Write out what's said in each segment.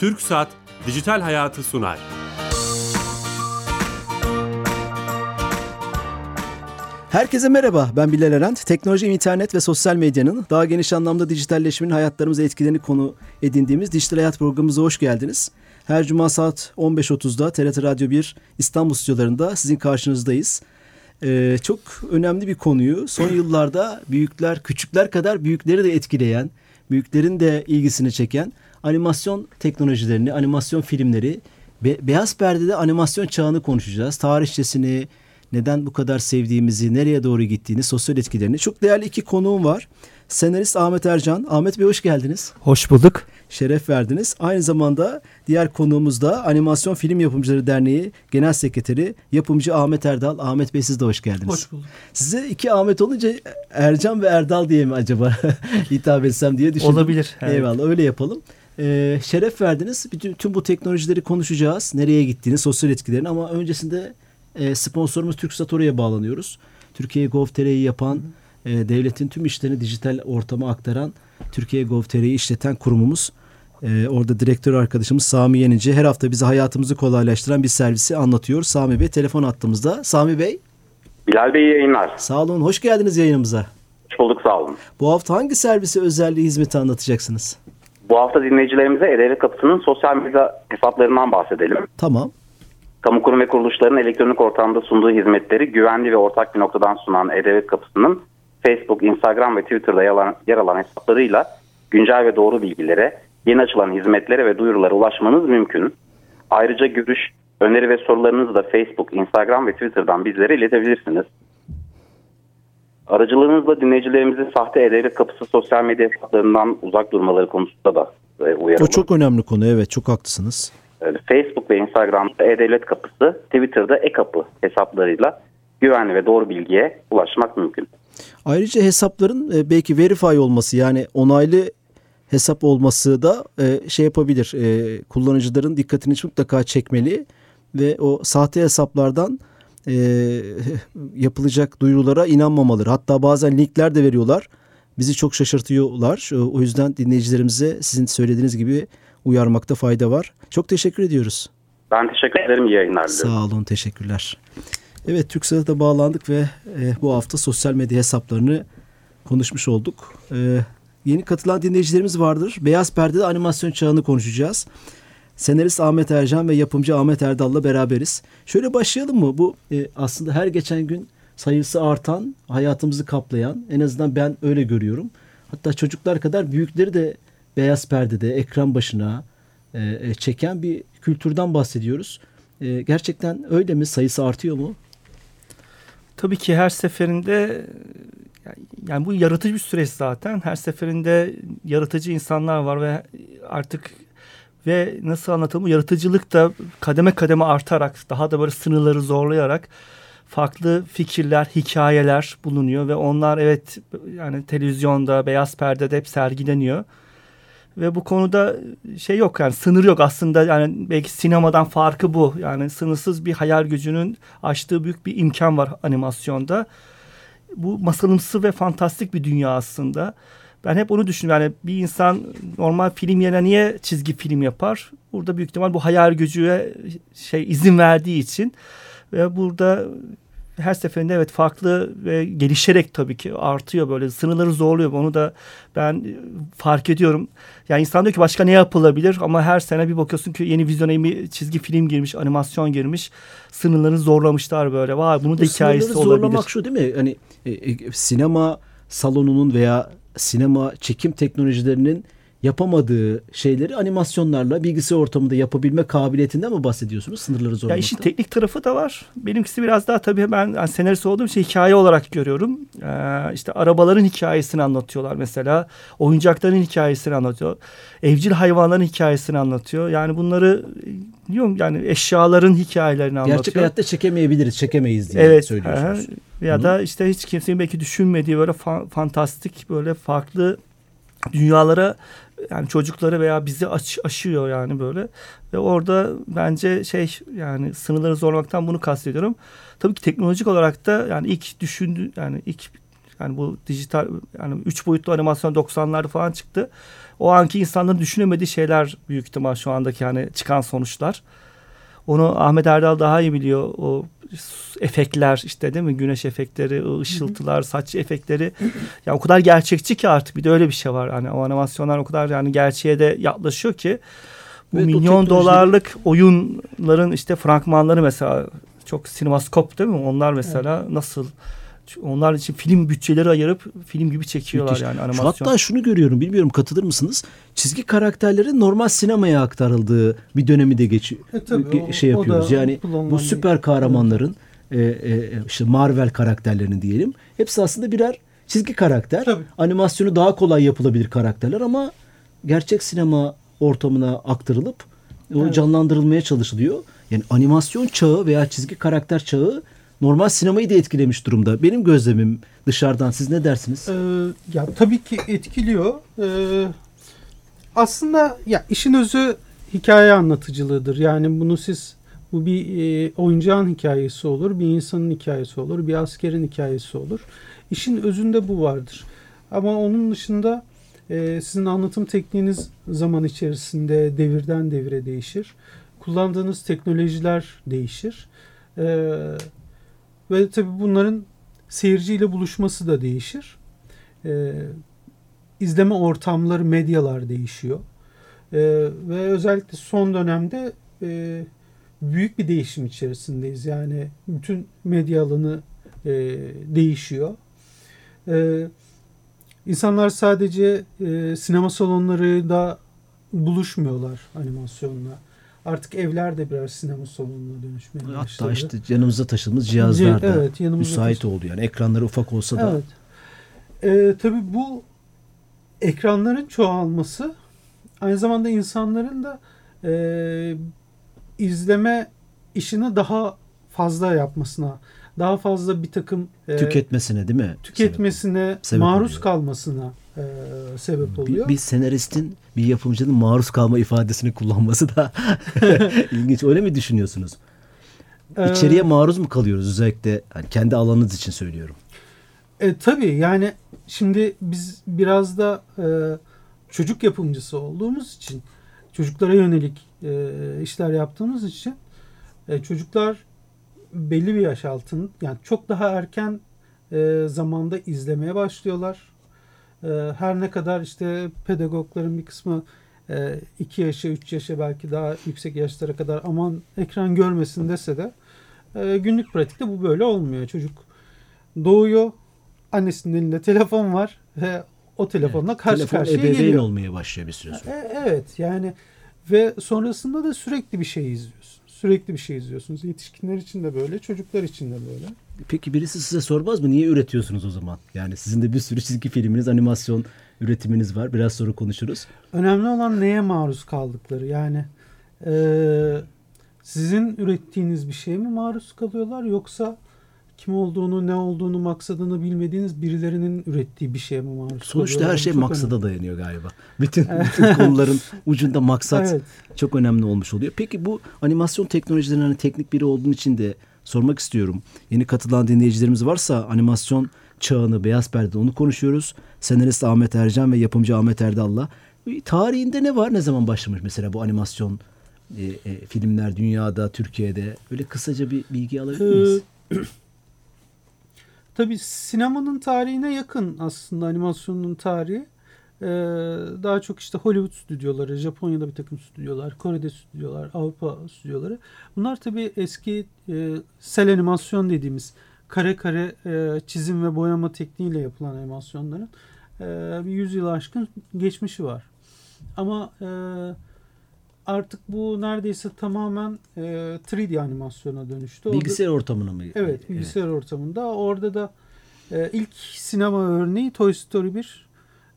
Türk Saat Dijital Hayatı sunar. Herkese merhaba, ben Bilal Erent. Teknoloji, internet ve sosyal medyanın daha geniş anlamda dijitalleşmenin hayatlarımıza etkilerini konu edindiğimiz Dijital Hayat programımıza hoş geldiniz. Her cuma saat 15.30'da TRT Radyo 1 İstanbul stüdyolarında sizin karşınızdayız. Ee, çok önemli bir konuyu son yıllarda büyükler, küçükler kadar büyükleri de etkileyen, büyüklerin de ilgisini çeken animasyon teknolojilerini, animasyon filmleri, be, beyaz perdede animasyon çağını konuşacağız. Tarihçesini, neden bu kadar sevdiğimizi, nereye doğru gittiğini, sosyal etkilerini. Çok değerli iki konuğum var. Senarist Ahmet Ercan. Ahmet Bey hoş geldiniz. Hoş bulduk. Şeref verdiniz. Aynı zamanda diğer konuğumuz da Animasyon Film Yapımcıları Derneği Genel Sekreteri Yapımcı Ahmet Erdal. Ahmet Bey siz de hoş geldiniz. Hoş bulduk. Size iki Ahmet olunca Ercan ve Erdal diye mi acaba hitap etsem diye düşündüm. Olabilir. Evet. Eyvallah öyle yapalım. Ee, şeref verdiniz. Bütün, tüm bu teknolojileri konuşacağız. Nereye gittiğini, sosyal etkilerini ama öncesinde e, sponsorumuz TürkSat oraya bağlanıyoruz. Türkiye Gov.tr'yi yapan, e, devletin tüm işlerini dijital ortama aktaran Türkiye Gov.tr'yi işleten kurumumuz. E, orada direktör arkadaşımız Sami Yenici her hafta bize hayatımızı kolaylaştıran bir servisi anlatıyor. Sami Bey telefon attığımızda. Sami Bey. Bilal Bey yayınlar. Sağ olun. Hoş geldiniz yayınımıza. Hoş bulduk sağ olun. Bu hafta hangi servisi özelliği hizmeti anlatacaksınız? Bu hafta dinleyicilerimize E-Devlet Kapısı'nın sosyal medya hesaplarından bahsedelim. Tamam. Kamu kurum ve kuruluşların elektronik ortamda sunduğu hizmetleri güvenli ve ortak bir noktadan sunan E-Devlet Kapısı'nın Facebook, Instagram ve Twitter'da yer alan hesaplarıyla güncel ve doğru bilgilere, yeni açılan hizmetlere ve duyurulara ulaşmanız mümkün. Ayrıca görüş, öneri ve sorularınızı da Facebook, Instagram ve Twitter'dan bizlere iletebilirsiniz. Aracılığınızla dinleyicilerimizin sahte E-Devlet Kapısı sosyal medya hesaplarından uzak durmaları konusunda da uyaralım. O çok önemli konu evet çok haklısınız. Facebook ve Instagram'da E-Devlet Kapısı, Twitter'da E-Kapı hesaplarıyla güvenli ve doğru bilgiye ulaşmak mümkün. Ayrıca hesapların belki verify olması yani onaylı hesap olması da şey yapabilir. Kullanıcıların dikkatini mutlaka çekmeli ve o sahte hesaplardan yapılacak duyurulara inanmamaları. Hatta bazen linkler de veriyorlar. Bizi çok şaşırtıyorlar. O yüzden dinleyicilerimize sizin söylediğiniz gibi uyarmakta fayda var. Çok teşekkür ediyoruz. Ben teşekkür ederim. İyi yayınlar diliyorum. Sağ olun. Teşekkürler. Evet TürkSat'a bağlandık ve e, bu hafta sosyal medya hesaplarını konuşmuş olduk. E, yeni katılan dinleyicilerimiz vardır. Beyaz Perde'de animasyon çağını konuşacağız. Senarist Ahmet Ercan ve yapımcı Ahmet Erdal'la beraberiz. Şöyle başlayalım mı? Bu e, aslında her geçen gün sayısı artan, hayatımızı kaplayan, en azından ben öyle görüyorum. Hatta çocuklar kadar büyükleri de beyaz perdede, ekran başına e, çeken bir kültürden bahsediyoruz. E, gerçekten öyle mi? Sayısı artıyor mu? Tabii ki her seferinde yani bu yaratıcı bir süreç zaten. Her seferinde yaratıcı insanlar var ve artık ve nasıl anlatalım yaratıcılık da kademe kademe artarak daha da böyle sınırları zorlayarak farklı fikirler, hikayeler bulunuyor ve onlar evet yani televizyonda, beyaz perdede hep sergileniyor. Ve bu konuda şey yok yani sınır yok aslında yani belki sinemadan farkı bu. Yani sınırsız bir hayal gücünün açtığı büyük bir imkan var animasyonda. Bu masalımsı ve fantastik bir dünya aslında. Ben hep onu düşünüyorum. Yani bir insan normal film yerine niye çizgi film yapar? Burada büyük ihtimal bu hayal gücüye şey izin verdiği için ve burada her seferinde evet farklı ve gelişerek tabii ki artıyor böyle sınırları zorluyor. Onu da ben fark ediyorum. Yani insan diyor ki başka ne yapılabilir ama her sene bir bakıyorsun ki yeni vizyona bir çizgi film girmiş, animasyon girmiş. Sınırları zorlamışlar böyle. Vay bunun da Bu hikayesi olabilir. zorlamak şu değil mi? Hani e, e, sinema salonunun veya sinema çekim teknolojilerinin yapamadığı şeyleri animasyonlarla bilgisayar ortamında yapabilme kabiliyetinden mi bahsediyorsunuz? Sınırları zorlamakta. Ya işin teknik tarafı da var. Benimkisi biraz daha tabii ben yani senarist olduğum için hikaye olarak görüyorum. Ee, işte arabaların hikayesini anlatıyorlar mesela. Oyuncakların hikayesini anlatıyor. Evcil hayvanların hikayesini anlatıyor. Yani bunları diyorum yani eşyaların hikayelerini anlatıyor. Gerçek hayatta çekemeyebiliriz, çekemeyiz diye evet, söylüyorsunuz. He, ya Hı. da işte hiç kimsenin belki düşünmediği böyle fa- fantastik böyle farklı dünyalara yani çocukları veya bizi aş, aşıyor yani böyle. Ve orada bence şey yani sınırları zorlamaktan bunu kastediyorum. Tabii ki teknolojik olarak da yani ilk düşündü yani ilk Yani bu dijital yani üç boyutlu animasyon 90'larda falan çıktı. O anki insanların düşünemediği şeyler büyük ihtimal şu andaki hani çıkan sonuçlar. Onu Ahmet Erdal daha iyi biliyor. O efektler işte değil mi? Güneş efektleri, ışıltılar, saç efektleri. Ya o kadar gerçekçi ki artık bir de öyle bir şey var. Hani o animasyonlar o kadar yani gerçeğe de yaklaşıyor ki bu evet, milyon teknoloji... dolarlık oyunların işte fragmanları mesela çok sinemaskop değil mi? Onlar mesela evet. nasıl onlar için film bütçeleri ayırıp film gibi çekiyorlar Müthiş. yani animasyon. Şu hatta şunu görüyorum bilmiyorum katılır mısınız? Çizgi karakterlerin normal sinemaya aktarıldığı bir dönemi de geç e, tabii, o, şey yapıyoruz. yani bu süper kahramanların e, e, işte Marvel karakterlerini diyelim. Hepsi aslında birer çizgi karakter. Tabii. Animasyonu daha kolay yapılabilir karakterler ama gerçek sinema ortamına aktarılıp evet. canlandırılmaya çalışılıyor. Yani animasyon çağı veya çizgi karakter çağı normal sinemayı da etkilemiş durumda. Benim gözlemim dışarıdan. Siz ne dersiniz? Ee, ya tabii ki etkiliyor. Ee, aslında ya işin özü hikaye anlatıcılığıdır. Yani bunu siz bu bir e, oyuncağın hikayesi olur, bir insanın hikayesi olur, bir askerin hikayesi olur. İşin özünde bu vardır. Ama onun dışında e, sizin anlatım tekniğiniz zaman içerisinde devirden devire değişir. Kullandığınız teknolojiler değişir. E, ve tabii bunların seyirciyle buluşması da değişir. E, izleme ortamları, medyalar değişiyor. E, ve özellikle son dönemde e, büyük bir değişim içerisindeyiz. Yani bütün medya alanı e, değişiyor. E, insanlar sadece e, sinema salonları da buluşmuyorlar animasyonla. Artık evler de birer sinema salonuna dönüşmeye başladı. Hatta işte yanımıza taşıdığımız cihazlar da evet, müsait oldu. Yani ekranları ufak olsa da. Evet. Ee, tabii bu ekranların çoğalması aynı zamanda insanların da e, izleme işini daha fazla yapmasına, daha fazla bir takım e, tüketmesine değil mi? Tüketmesine, sebep maruz oluyor. kalmasına e, sebep oluyor. Bir, bir senaristin, bir yapımcının maruz kalma ifadesini kullanması da ilginç. Öyle mi düşünüyorsunuz? Ee, İçeriye maruz mu kalıyoruz özellikle? Hani kendi alanınız için söylüyorum. E, tabii yani şimdi biz biraz da e, çocuk yapımcısı olduğumuz için çocuklara yönelik e, işler yaptığımız için e, çocuklar belli bir yaş altın yani çok daha erken e, zamanda izlemeye başlıyorlar. E, her ne kadar işte pedagogların bir kısmı 2 e, yaşa 3 yaşa belki daha yüksek yaşlara kadar aman ekran görmesin dese de e, günlük pratikte bu böyle olmuyor. Çocuk doğuyor annesinin elinde telefon var ve o telefonla evet, karşı telefon karşıya ebeveyn geliyor. olmaya başlıyor bir süre sonra. E, evet yani ve sonrasında da sürekli bir şey izliyorsun. Sürekli bir şey izliyorsunuz. Yetişkinler için de böyle, çocuklar için de böyle. Peki birisi size sormaz mı? Niye üretiyorsunuz o zaman? Yani sizin de bir sürü çizgi filminiz, animasyon üretiminiz var. Biraz sonra konuşuruz. Önemli olan neye maruz kaldıkları. Yani e, sizin ürettiğiniz bir şeye mi maruz kalıyorlar yoksa kim olduğunu, ne olduğunu, maksadını bilmediğiniz birilerinin ürettiği bir şeye mi maruz Sonuçta her şey çok maksada önemli. dayanıyor galiba. Bütün, bütün konuların ucunda maksat evet. çok önemli olmuş oluyor. Peki bu animasyon teknolojilerinin hani teknik biri olduğun için de sormak istiyorum. Yeni katılan dinleyicilerimiz varsa animasyon çağını, beyaz perde onu konuşuyoruz. Senarist Ahmet Ercan ve yapımcı Ahmet Erdal'la. Tarihinde ne var? Ne zaman başlamış mesela bu animasyon e, e, filmler dünyada, Türkiye'de? Öyle kısaca bir bilgi alabilir miyiz? Ee, Tabii sinemanın tarihine yakın aslında animasyonun tarihi. Ee, daha çok işte Hollywood stüdyoları, Japonya'da bir takım stüdyolar, Kore'de stüdyolar, Avrupa stüdyoları. Bunlar tabii eski e, sel animasyon dediğimiz kare kare e, çizim ve boyama tekniğiyle yapılan animasyonların e, bir yüzyıl aşkın geçmişi var. Ama e, artık bu neredeyse tamamen e, 3D animasyona dönüştü. Bilgisayar Orada, ortamına mı? Evet, bilgisayar evet. ortamında. Orada da e, ilk sinema örneği Toy Story 1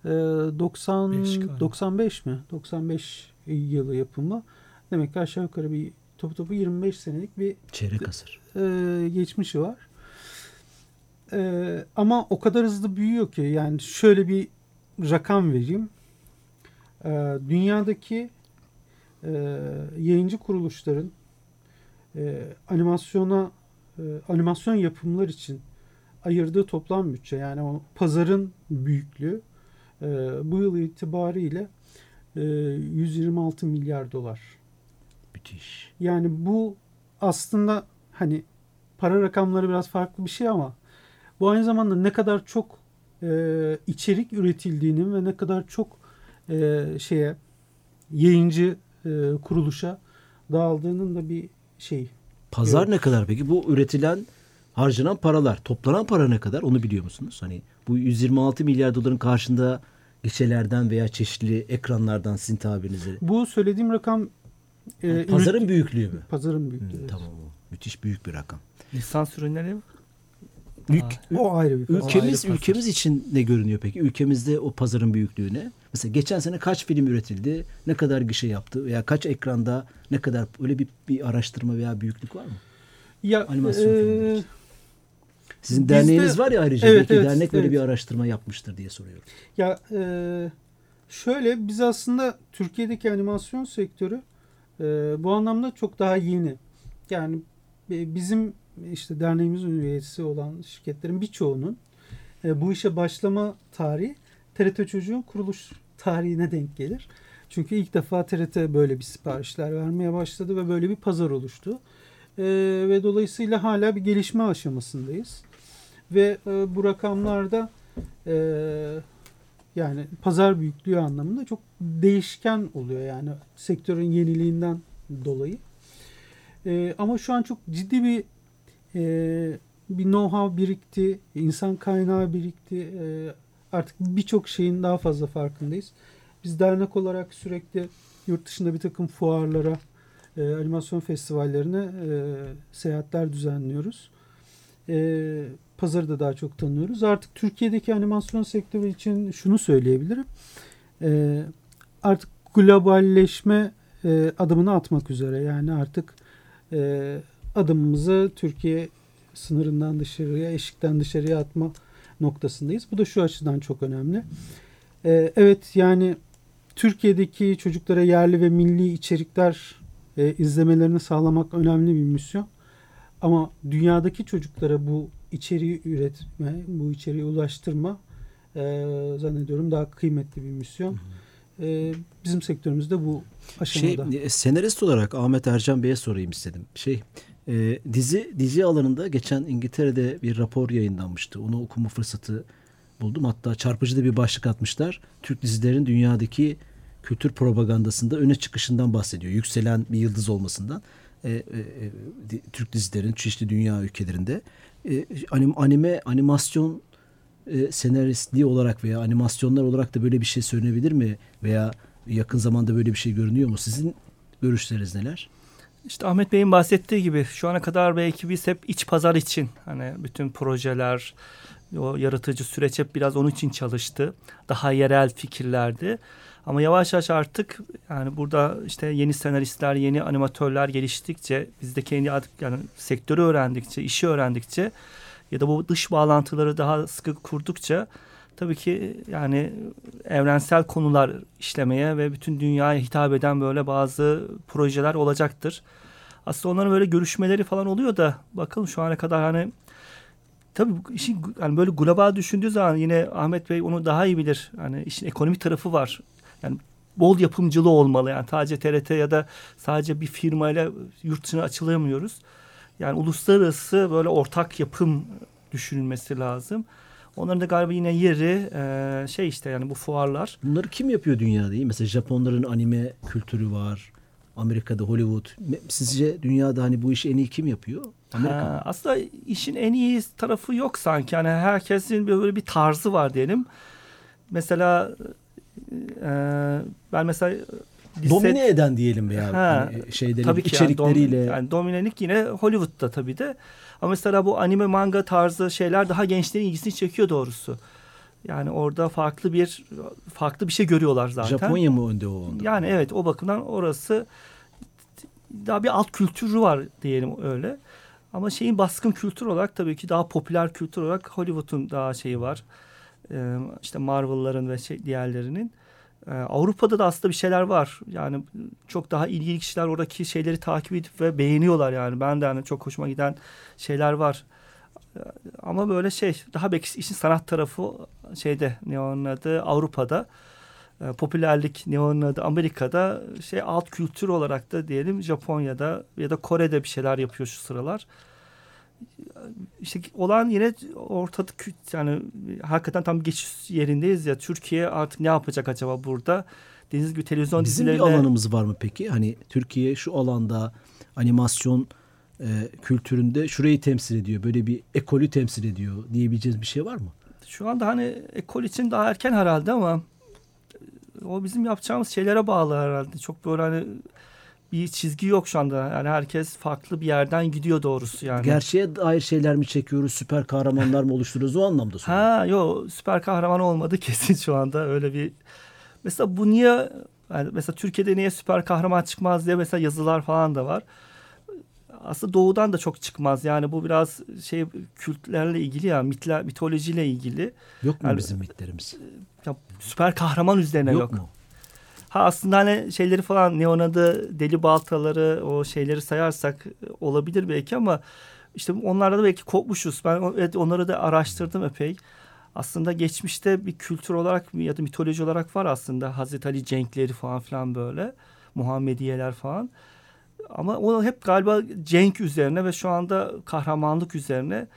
e, 90 95 mi? 95 yılı yapımı. Demek ki aşağı yukarı bir topu topu 25 senelik bir çeyrek asır. E, geçmişi var. E, ama o kadar hızlı büyüyor ki yani şöyle bir rakam vereyim. E, dünyadaki e, yayıncı kuruluşların e, animasyona e, animasyon yapımlar için ayırdığı toplam bütçe yani o pazarın büyüklüğü e, bu yıl itibariyle e, 126 milyar dolar. Müthiş. Yani bu aslında hani para rakamları biraz farklı bir şey ama bu aynı zamanda ne kadar çok e, içerik üretildiğinin ve ne kadar çok e, şeye yayıncı e, kuruluşa dağıldığının da bir şey. Pazar Evet. ne kadar peki? Bu üretilen harcanan paralar, toplanan para ne kadar? Onu biliyor musunuz? Hani bu 126 milyar doların karşında gişelerden veya çeşitli ekranlardan sizin tabirinizi. Bu söylediğim rakam e, Pazarın üret- büyüklüğü mü? pazarın büyüklüğü. Evet. tamam o. Müthiş büyük bir rakam. Lisans ürünleri Ülk- O ayrı bir ülkemiz ayrı pazar. ülkemiz için ne görünüyor peki? Ülkemizde o pazarın büyüklüğü ne? Mesela geçen sene kaç film üretildi? Ne kadar gişe yaptı? Veya kaç ekranda ne kadar öyle bir, bir araştırma veya büyüklük var mı? Ya, Animasyon e, filmleri. Sizin Bizde- derneğiniz var ya ayrıca Evet, evet, dernek böyle evet. bir araştırma yapmıştır diye soruyorum. Ya e, şöyle biz aslında Türkiye'deki animasyon sektörü e, bu anlamda çok daha yeni. Yani e, bizim işte derneğimizin üyesi olan şirketlerin birçoğunun e, bu işe başlama tarihi TRT Çocuğun kuruluş tarihine denk gelir. Çünkü ilk defa TRT böyle bir siparişler vermeye başladı ve böyle bir pazar oluştu. E, ve dolayısıyla hala bir gelişme aşamasındayız. Ve e, bu rakamlarda e, yani pazar büyüklüğü anlamında çok değişken oluyor yani sektörün yeniliğinden dolayı. E, ama şu an çok ciddi bir e, bir know-how birikti, insan kaynağı birikti. E, artık birçok şeyin daha fazla farkındayız. Biz dernek olarak sürekli yurt dışında bir takım fuarlara, e, animasyon festivallerine e, seyahatler düzenliyoruz. E, pazarı da daha çok tanıyoruz. Artık Türkiye'deki animasyon sektörü için şunu söyleyebilirim. E, artık globalleşme e, adımını atmak üzere. Yani artık e, adımımızı Türkiye sınırından dışarıya, eşikten dışarıya atma noktasındayız. Bu da şu açıdan çok önemli. E, evet yani Türkiye'deki çocuklara yerli ve milli içerikler e, izlemelerini sağlamak önemli bir misyon. Ama dünyadaki çocuklara bu içeriği üretme, bu içeriği ulaştırma e, zannediyorum daha kıymetli bir misyon. E, bizim sektörümüzde bu Şey aşamada. e, senarist olarak Ahmet Ercan Bey'e sorayım istedim. Şey e, dizi dizi alanında geçen İngiltere'de bir rapor yayınlanmıştı. Onu okuma fırsatı buldum. Hatta çarpıcı da bir başlık atmışlar. Türk dizilerin dünyadaki kültür propagandasında öne çıkışından bahsediyor. Yükselen bir yıldız olmasından. E, e, e, Türk dizilerin çeşitli dünya ülkelerinde e, anim, anime animasyon e, senaristliği olarak veya animasyonlar olarak da böyle bir şey söylenebilir mi? Veya yakın zamanda böyle bir şey görünüyor mu? Sizin görüşleriniz neler? İşte Ahmet Bey'in bahsettiği gibi şu ana kadar belki biz hep iç pazar için hani bütün projeler, o yaratıcı süreç hep biraz onun için çalıştı. Daha yerel fikirlerdi. Ama yavaş yavaş artık yani burada işte yeni senaristler, yeni animatörler geliştikçe, biz de kendi artık yani sektörü öğrendikçe, işi öğrendikçe ya da bu dış bağlantıları daha sıkı kurdukça tabii ki yani evrensel konular işlemeye ve bütün dünyaya hitap eden böyle bazı projeler olacaktır. Aslında onların böyle görüşmeleri falan oluyor da bakalım şu ana kadar hani tabii işin hani böyle global düşündüğü zaman yine Ahmet Bey onu daha iyi bilir. Hani işin ekonomik tarafı var. Yani bol yapımcılığı olmalı. Yani sadece TRT ya da sadece bir firmayla yurt dışına açılamıyoruz. Yani uluslararası böyle ortak yapım düşünülmesi lazım. Onların da galiba yine yeri e, şey işte yani bu fuarlar. Bunları kim yapıyor dünyada? iyi? Mesela Japonların anime kültürü var. Amerika'da Hollywood. Sizce dünyada hani bu işi en iyi kim yapıyor? Amerika. Ha, aslında işin en iyi tarafı yok sanki. Yani herkesin böyle bir tarzı var diyelim. Mesela ben mesela lise- Domine eden diyelim veya Ha, hani şeyleri, tabii ki yani, içerikleriyle. dom, yani dominelik yine Hollywood'da tabii de. Ama mesela bu anime manga tarzı şeyler daha gençlerin ilgisini çekiyor doğrusu. Yani orada farklı bir farklı bir şey görüyorlar zaten. Japonya mı önde o onda? Yani evet o bakımdan orası daha bir alt kültürü var diyelim öyle. Ama şeyin baskın kültür olarak tabii ki daha popüler kültür olarak Hollywood'un daha şeyi var. Ee, işte Marvel'ların ve şey, diğerlerinin. Ee, Avrupa'da da aslında bir şeyler var. Yani çok daha ilgili kişiler oradaki şeyleri takip edip ve beğeniyorlar yani. Ben de hani çok hoşuma giden şeyler var. Ama böyle şey daha belki işin sanat tarafı şeyde ne onun adı Avrupa'da e, popülerlik ne onun adı Amerika'da şey alt kültür olarak da diyelim Japonya'da ya da Kore'de bir şeyler yapıyor şu sıralar. İşte olan yine ortada yani hakikaten tam geçiş yerindeyiz ya Türkiye artık ne yapacak acaba burada? Deniz gibi televizyon Bizim dizilerine... bir alanımız var mı peki? Hani Türkiye şu alanda animasyon e, kültüründe şurayı temsil ediyor. Böyle bir ekolü temsil ediyor diyebileceğiz bir şey var mı? Şu anda hani ekol için daha erken herhalde ama o bizim yapacağımız şeylere bağlı herhalde. Çok böyle hani bir çizgi yok şu anda. Yani herkes farklı bir yerden gidiyor doğrusu yani. Gerçeğe dair şeyler mi çekiyoruz? Süper kahramanlar mı oluşturuyoruz? O anlamda soruyorum. Ha yok süper kahraman olmadı kesin şu anda öyle bir. Mesela bu niye yani mesela Türkiye'de niye süper kahraman çıkmaz diye mesela yazılar falan da var. Aslında doğudan da çok çıkmaz. Yani bu biraz şey kültlerle ilgili ya mitler, mitolojiyle ilgili. Yok mu yani, bizim mitlerimiz? Ya, süper kahraman üzerine yok. Yok mu? Ha aslında hani şeyleri falan ne ona da deli baltaları o şeyleri sayarsak olabilir belki ama işte onlarda da belki kopmuşuz. Ben evet, onları da araştırdım epey. Aslında geçmişte bir kültür olarak ya da mitoloji olarak var aslında. Hazreti Ali cenkleri falan filan böyle. Muhammediyeler falan. Ama o hep galiba cenk üzerine ve şu anda kahramanlık üzerine.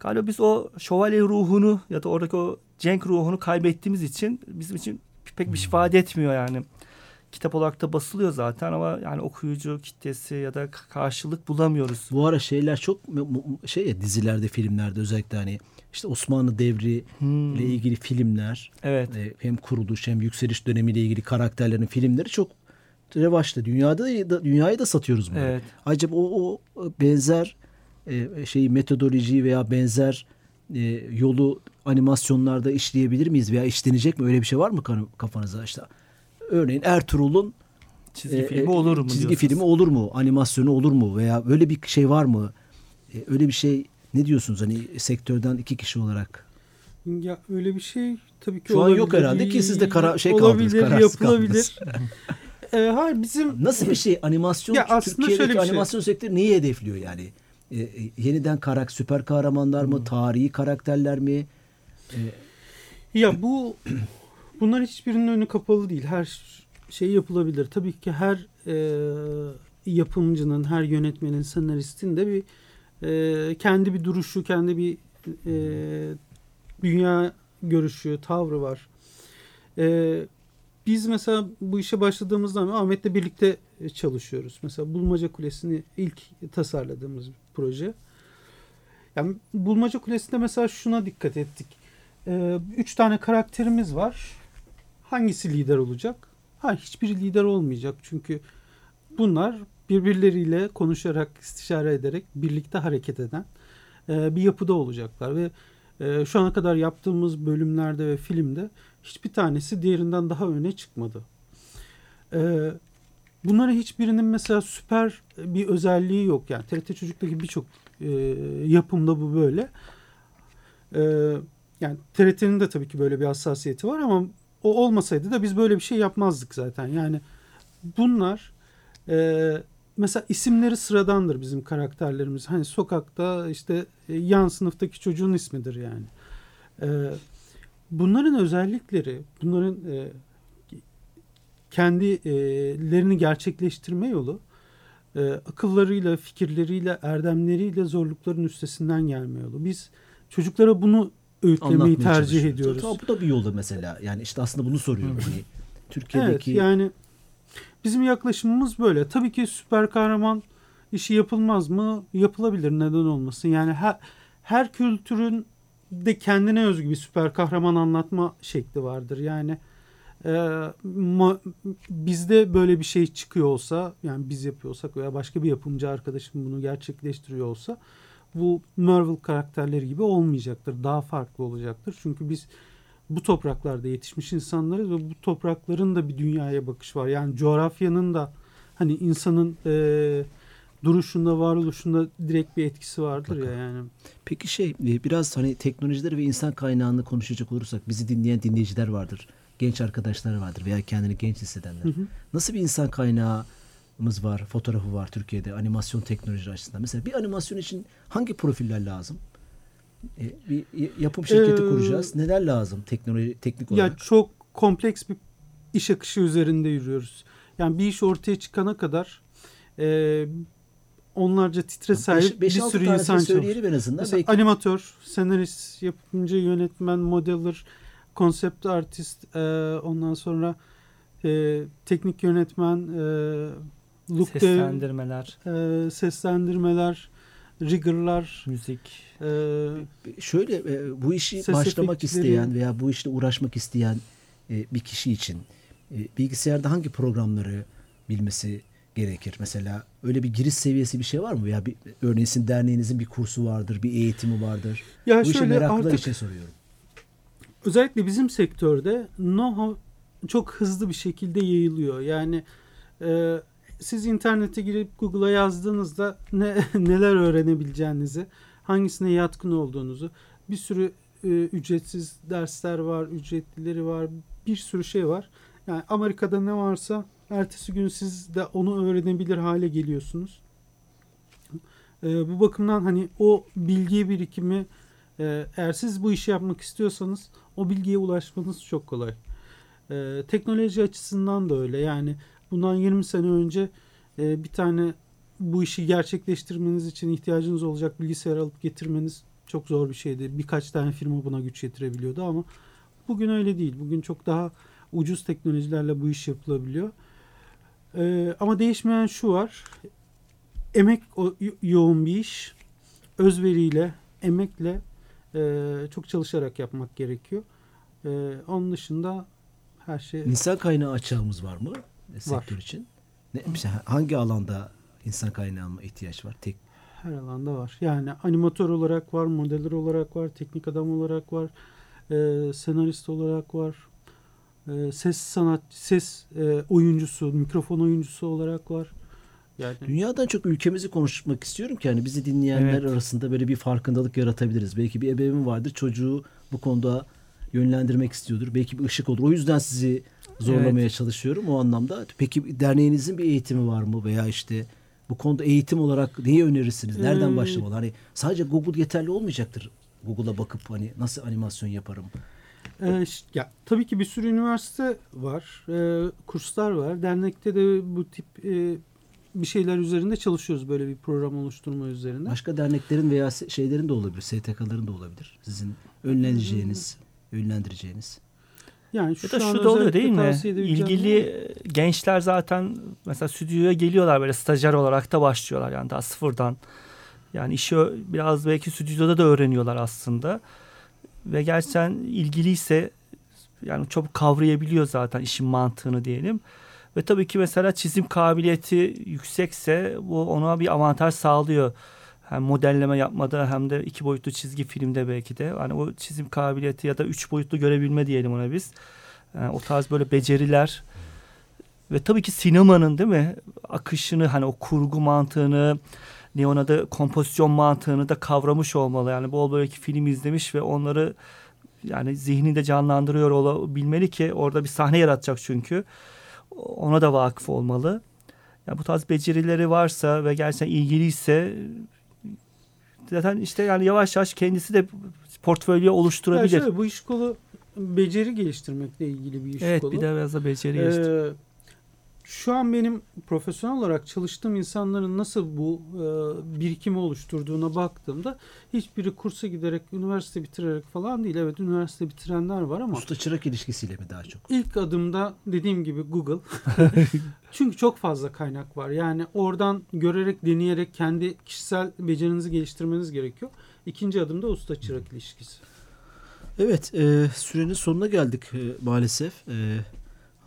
Galiba biz o şövalye ruhunu ya da oradaki o cenk ruhunu kaybettiğimiz için bizim için pek bir şey ifade etmiyor yani. Kitap olarak da basılıyor zaten ama yani okuyucu kitlesi ya da karşılık bulamıyoruz. Bu ara şeyler çok şey ya dizilerde, filmlerde özellikle hani işte Osmanlı devri hmm. ile ilgili filmler. Evet. E, hem kuruluş hem yükseliş dönemiyle ilgili karakterlerin filmleri çok revaçta. Dünyada da dünyayı da satıyoruz bunu. Evet. Acaba o, o benzer e, şeyi metodolojiyi veya benzer e, yolu animasyonlarda işleyebilir miyiz veya işlenecek mi? Öyle bir şey var mı kafanıza işte? Örneğin Ertuğrul'un çizgi e, filmi olur mu? Çizgi diyorsunuz? filmi olur mu? Animasyonu olur mu? Veya böyle bir şey var mı? E, öyle bir şey ne diyorsunuz hani sektörden iki kişi olarak? Ya öyle bir şey tabii ki Şu olabilir. an yok herhalde ki siz de kara, şey olabilir, kaldınız, yapılabilir. e, hayır bizim nasıl bir şey animasyon ya Türkiye'deki şey. animasyon sektörü neyi hedefliyor yani? E, e, yeniden karak süper kahramanlar mı, hmm. tarihi karakterler mi? E, ya bu bunlar hiçbirinin önü kapalı değil. Her şey yapılabilir. Tabii ki her e, yapımcının, her yönetmenin, senaristin de bir e, kendi bir duruşu, kendi bir e, dünya görüşü, tavrı var. E, biz mesela bu işe başladığımızda Ahmet'le birlikte çalışıyoruz. Mesela Bulmaca Kulesi'ni ilk tasarladığımız proje. Yani Bulmaca Kulesi'nde mesela şuna dikkat ettik. Ee, üç tane karakterimiz var. Hangisi lider olacak? Ha hiçbiri lider olmayacak. Çünkü bunlar birbirleriyle konuşarak, istişare ederek birlikte hareket eden e, bir yapıda olacaklar ve e, şu ana kadar yaptığımız bölümlerde ve filmde hiçbir tanesi diğerinden daha öne çıkmadı. E, bunların hiçbirinin mesela süper bir özelliği yok. Yani TRT Çocuk'taki birçok e, yapımda bu böyle. E, yani TRT'nin de tabii ki böyle bir hassasiyeti var ama o olmasaydı da biz böyle bir şey yapmazdık zaten. Yani bunlar e, mesela isimleri sıradandır bizim karakterlerimiz. Hani sokakta işte e, yan sınıftaki çocuğun ismidir yani. E, bunların özellikleri, bunların e, kendilerini gerçekleştirme yolu e, akıllarıyla, fikirleriyle, erdemleriyle zorlukların üstesinden gelme yolu. Biz çocuklara bunu öğütlemeyi tercih ediyoruz. Tabii, bu da bir yolda mesela. Yani işte aslında bunu soruyorum. Hani Türkiye'deki evet, yani bizim yaklaşımımız böyle. Tabii ki süper kahraman işi yapılmaz mı? Yapılabilir. Neden olmasın? Yani her her kültürün de kendine özgü bir süper kahraman anlatma şekli vardır. Yani e, ma, bizde böyle bir şey çıkıyor olsa yani biz yapıyorsak veya başka bir yapımcı arkadaşım bunu gerçekleştiriyor olsa bu Marvel karakterleri gibi olmayacaktır. Daha farklı olacaktır. Çünkü biz bu topraklarda yetişmiş insanlarız ve bu toprakların da bir dünyaya bakış var. Yani coğrafyanın da hani insanın e, duruşunda, varoluşunda direkt bir etkisi vardır Mutlaka. ya yani. Peki şey e, biraz hani teknolojileri ve insan kaynağını konuşacak olursak bizi dinleyen dinleyiciler vardır. Genç arkadaşlar vardır veya kendini genç hissedenler. Hı hı. Nasıl bir insan kaynağımız var, fotoğrafı var Türkiye'de animasyon teknoloji açısından? Mesela bir animasyon için hangi profiller lazım? E, bir yapım şirketi Ee, kuracağız. Neler lazım teknoloji teknik olarak? Ya çok kompleks bir iş akışı üzerinde yürüyoruz. Yani bir iş ortaya çıkana kadar e, onlarca titre sahip bir sürü insan çalışıyor. en azından. Mesela Belki... animatör, senarist, yapımcı, yönetmen, modeler, konsept artist, e, ondan sonra e, teknik yönetmen, e, look seslendirmeler, dev, e, seslendirmeler, riggerlar, müzik. E, Şöyle e, bu işi başlamak isteyen veya bu işle uğraşmak isteyen e, bir kişi için e, bilgisayarda hangi programları bilmesi gerekir? Mesela öyle bir giriş seviyesi bir şey var mı? Veya bir, örneğin sizin derneğinizin bir kursu vardır, bir eğitimi vardır. Ya bu şöyle işe meraklılar için soruyorum. Özellikle bizim sektörde know-how çok hızlı bir şekilde yayılıyor. Yani e, siz internete girip Google'a yazdığınızda ne neler öğrenebileceğinizi, hangisine yatkın olduğunuzu, bir sürü e, ücretsiz dersler var, ücretlileri var, bir sürü şey var. Yani Amerika'da ne varsa ertesi gün siz de onu öğrenebilir hale geliyorsunuz. E, bu bakımdan hani o bilgi birikimi e, eğer siz bu işi yapmak istiyorsanız o bilgiye ulaşmanız çok kolay. E, teknoloji açısından da öyle. Yani bundan 20 sene önce e, bir tane bu işi gerçekleştirmeniz için ihtiyacınız olacak bilgisayar alıp getirmeniz çok zor bir şeydi. Birkaç tane firma buna güç yetirebiliyordu ama bugün öyle değil. Bugün çok daha ucuz teknolojilerle bu iş yapılabiliyor. Ee, ama değişmeyen şu var. Emek o, yoğun bir iş. Özveriyle, emekle e, çok çalışarak yapmak gerekiyor. E, onun dışında her şey... İnsan kaynağı açığımız var mı sektör var. için? Ne, mesela hangi alanda insan kaynağına ihtiyaç var? Tek her alanda var. Yani animatör olarak var, modeller olarak var, teknik adam olarak var, e, senarist olarak var, e, ses sanat, ses e, oyuncusu, mikrofon oyuncusu olarak var. Yani dünyadan çok ülkemizi konuşmak istiyorum ki hani bizi dinleyenler evet. arasında böyle bir farkındalık yaratabiliriz. Belki bir ebeveyn vardır çocuğu bu konuda yönlendirmek istiyordur. Belki bir ışık olur. O yüzden sizi zorlamaya evet. çalışıyorum o anlamda. Peki derneğinizin bir eğitimi var mı veya işte bu konuda eğitim olarak neyi önerirsiniz? Nereden hmm. başlamalı? Hani sadece Google yeterli olmayacaktır. Google'a bakıp hani nasıl animasyon yaparım? Ee, ya tabii ki bir sürü üniversite var, e, kurslar var. Dernekte de bu tip e, bir şeyler üzerinde çalışıyoruz böyle bir program oluşturma üzerine. Başka derneklerin veya şeylerin de olabilir, STK'ların da olabilir. Sizin önleneceğiniz, yönlendireceğiniz. Yani şu ya da şu da oluyor değil mi? İlgili gençler zaten mesela stüdyoya geliyorlar böyle stajyer olarak da başlıyorlar yani daha sıfırdan. Yani işi biraz belki stüdyoda da öğreniyorlar aslında. Ve gerçekten ilgiliyse yani çok kavrayabiliyor zaten işin mantığını diyelim. Ve tabii ki mesela çizim kabiliyeti yüksekse bu ona bir avantaj sağlıyor. Hem modelleme yapmada hem de iki boyutlu çizgi filmde belki de. Hani o çizim kabiliyeti ya da üç boyutlu görebilme diyelim ona biz. Yani o tarz böyle beceriler. Ve tabii ki sinemanın değil mi akışını hani o kurgu mantığını ne ona da kompozisyon mantığını da kavramış olmalı. Yani bol belki film izlemiş ve onları yani zihninde canlandırıyor olabilmeli ki orada bir sahne yaratacak çünkü ona da vakıf olmalı. Yani bu tarz becerileri varsa ve gerçekten ilgiliyse zaten işte yani yavaş yavaş kendisi de portfolyo oluşturabilir. Yani şöyle, bu iş kolu beceri geliştirmekle ilgili bir iş evet, kolu. Evet bir de biraz da beceri geliştirmek. Şu an benim profesyonel olarak çalıştığım insanların nasıl bu e, birikimi oluşturduğuna baktığımda hiçbiri kursa giderek, üniversite bitirerek falan değil. Evet üniversite bitirenler var ama. Usta çırak ilişkisiyle mi daha çok? İlk adımda dediğim gibi Google. Çünkü çok fazla kaynak var. Yani oradan görerek, deneyerek kendi kişisel becerinizi geliştirmeniz gerekiyor. İkinci adımda usta çırak ilişkisi. Evet, e, sürenin sonuna geldik e, maalesef. E,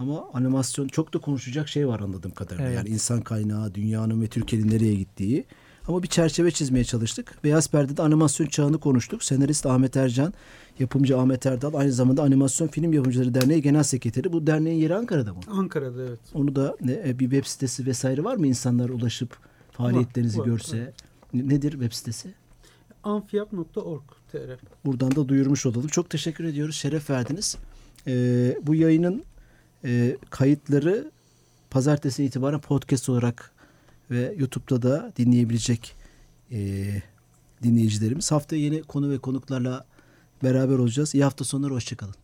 ama animasyon çok da konuşacak şey var anladığım kadarıyla. Evet. Yani insan kaynağı, dünyanın ve Türkiye'nin nereye gittiği. Ama bir çerçeve çizmeye çalıştık. Beyaz Perde'de animasyon çağını konuştuk. Senarist Ahmet Ercan, yapımcı Ahmet Erdal, aynı zamanda Animasyon Film Yapımcıları Derneği Genel Sekreteri. Bu derneğin yeri Ankara'da mı? Ankara'da evet. Onu da e, bir web sitesi vesaire var mı? İnsanlar ulaşıp faaliyetlerinizi var, var, görse. Var. Nedir web sitesi? Amfiyap.org.tr Buradan da duyurmuş olalım. Çok teşekkür ediyoruz. Şeref verdiniz. Ee, bu yayının e, kayıtları pazartesi itibaren podcast olarak ve YouTube'da da dinleyebilecek e, dinleyicilerimiz. Haftaya yeni konu ve konuklarla beraber olacağız. İyi hafta sonları, hoşçakalın.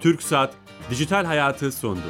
Türk Saat Dijital Hayatı sondu.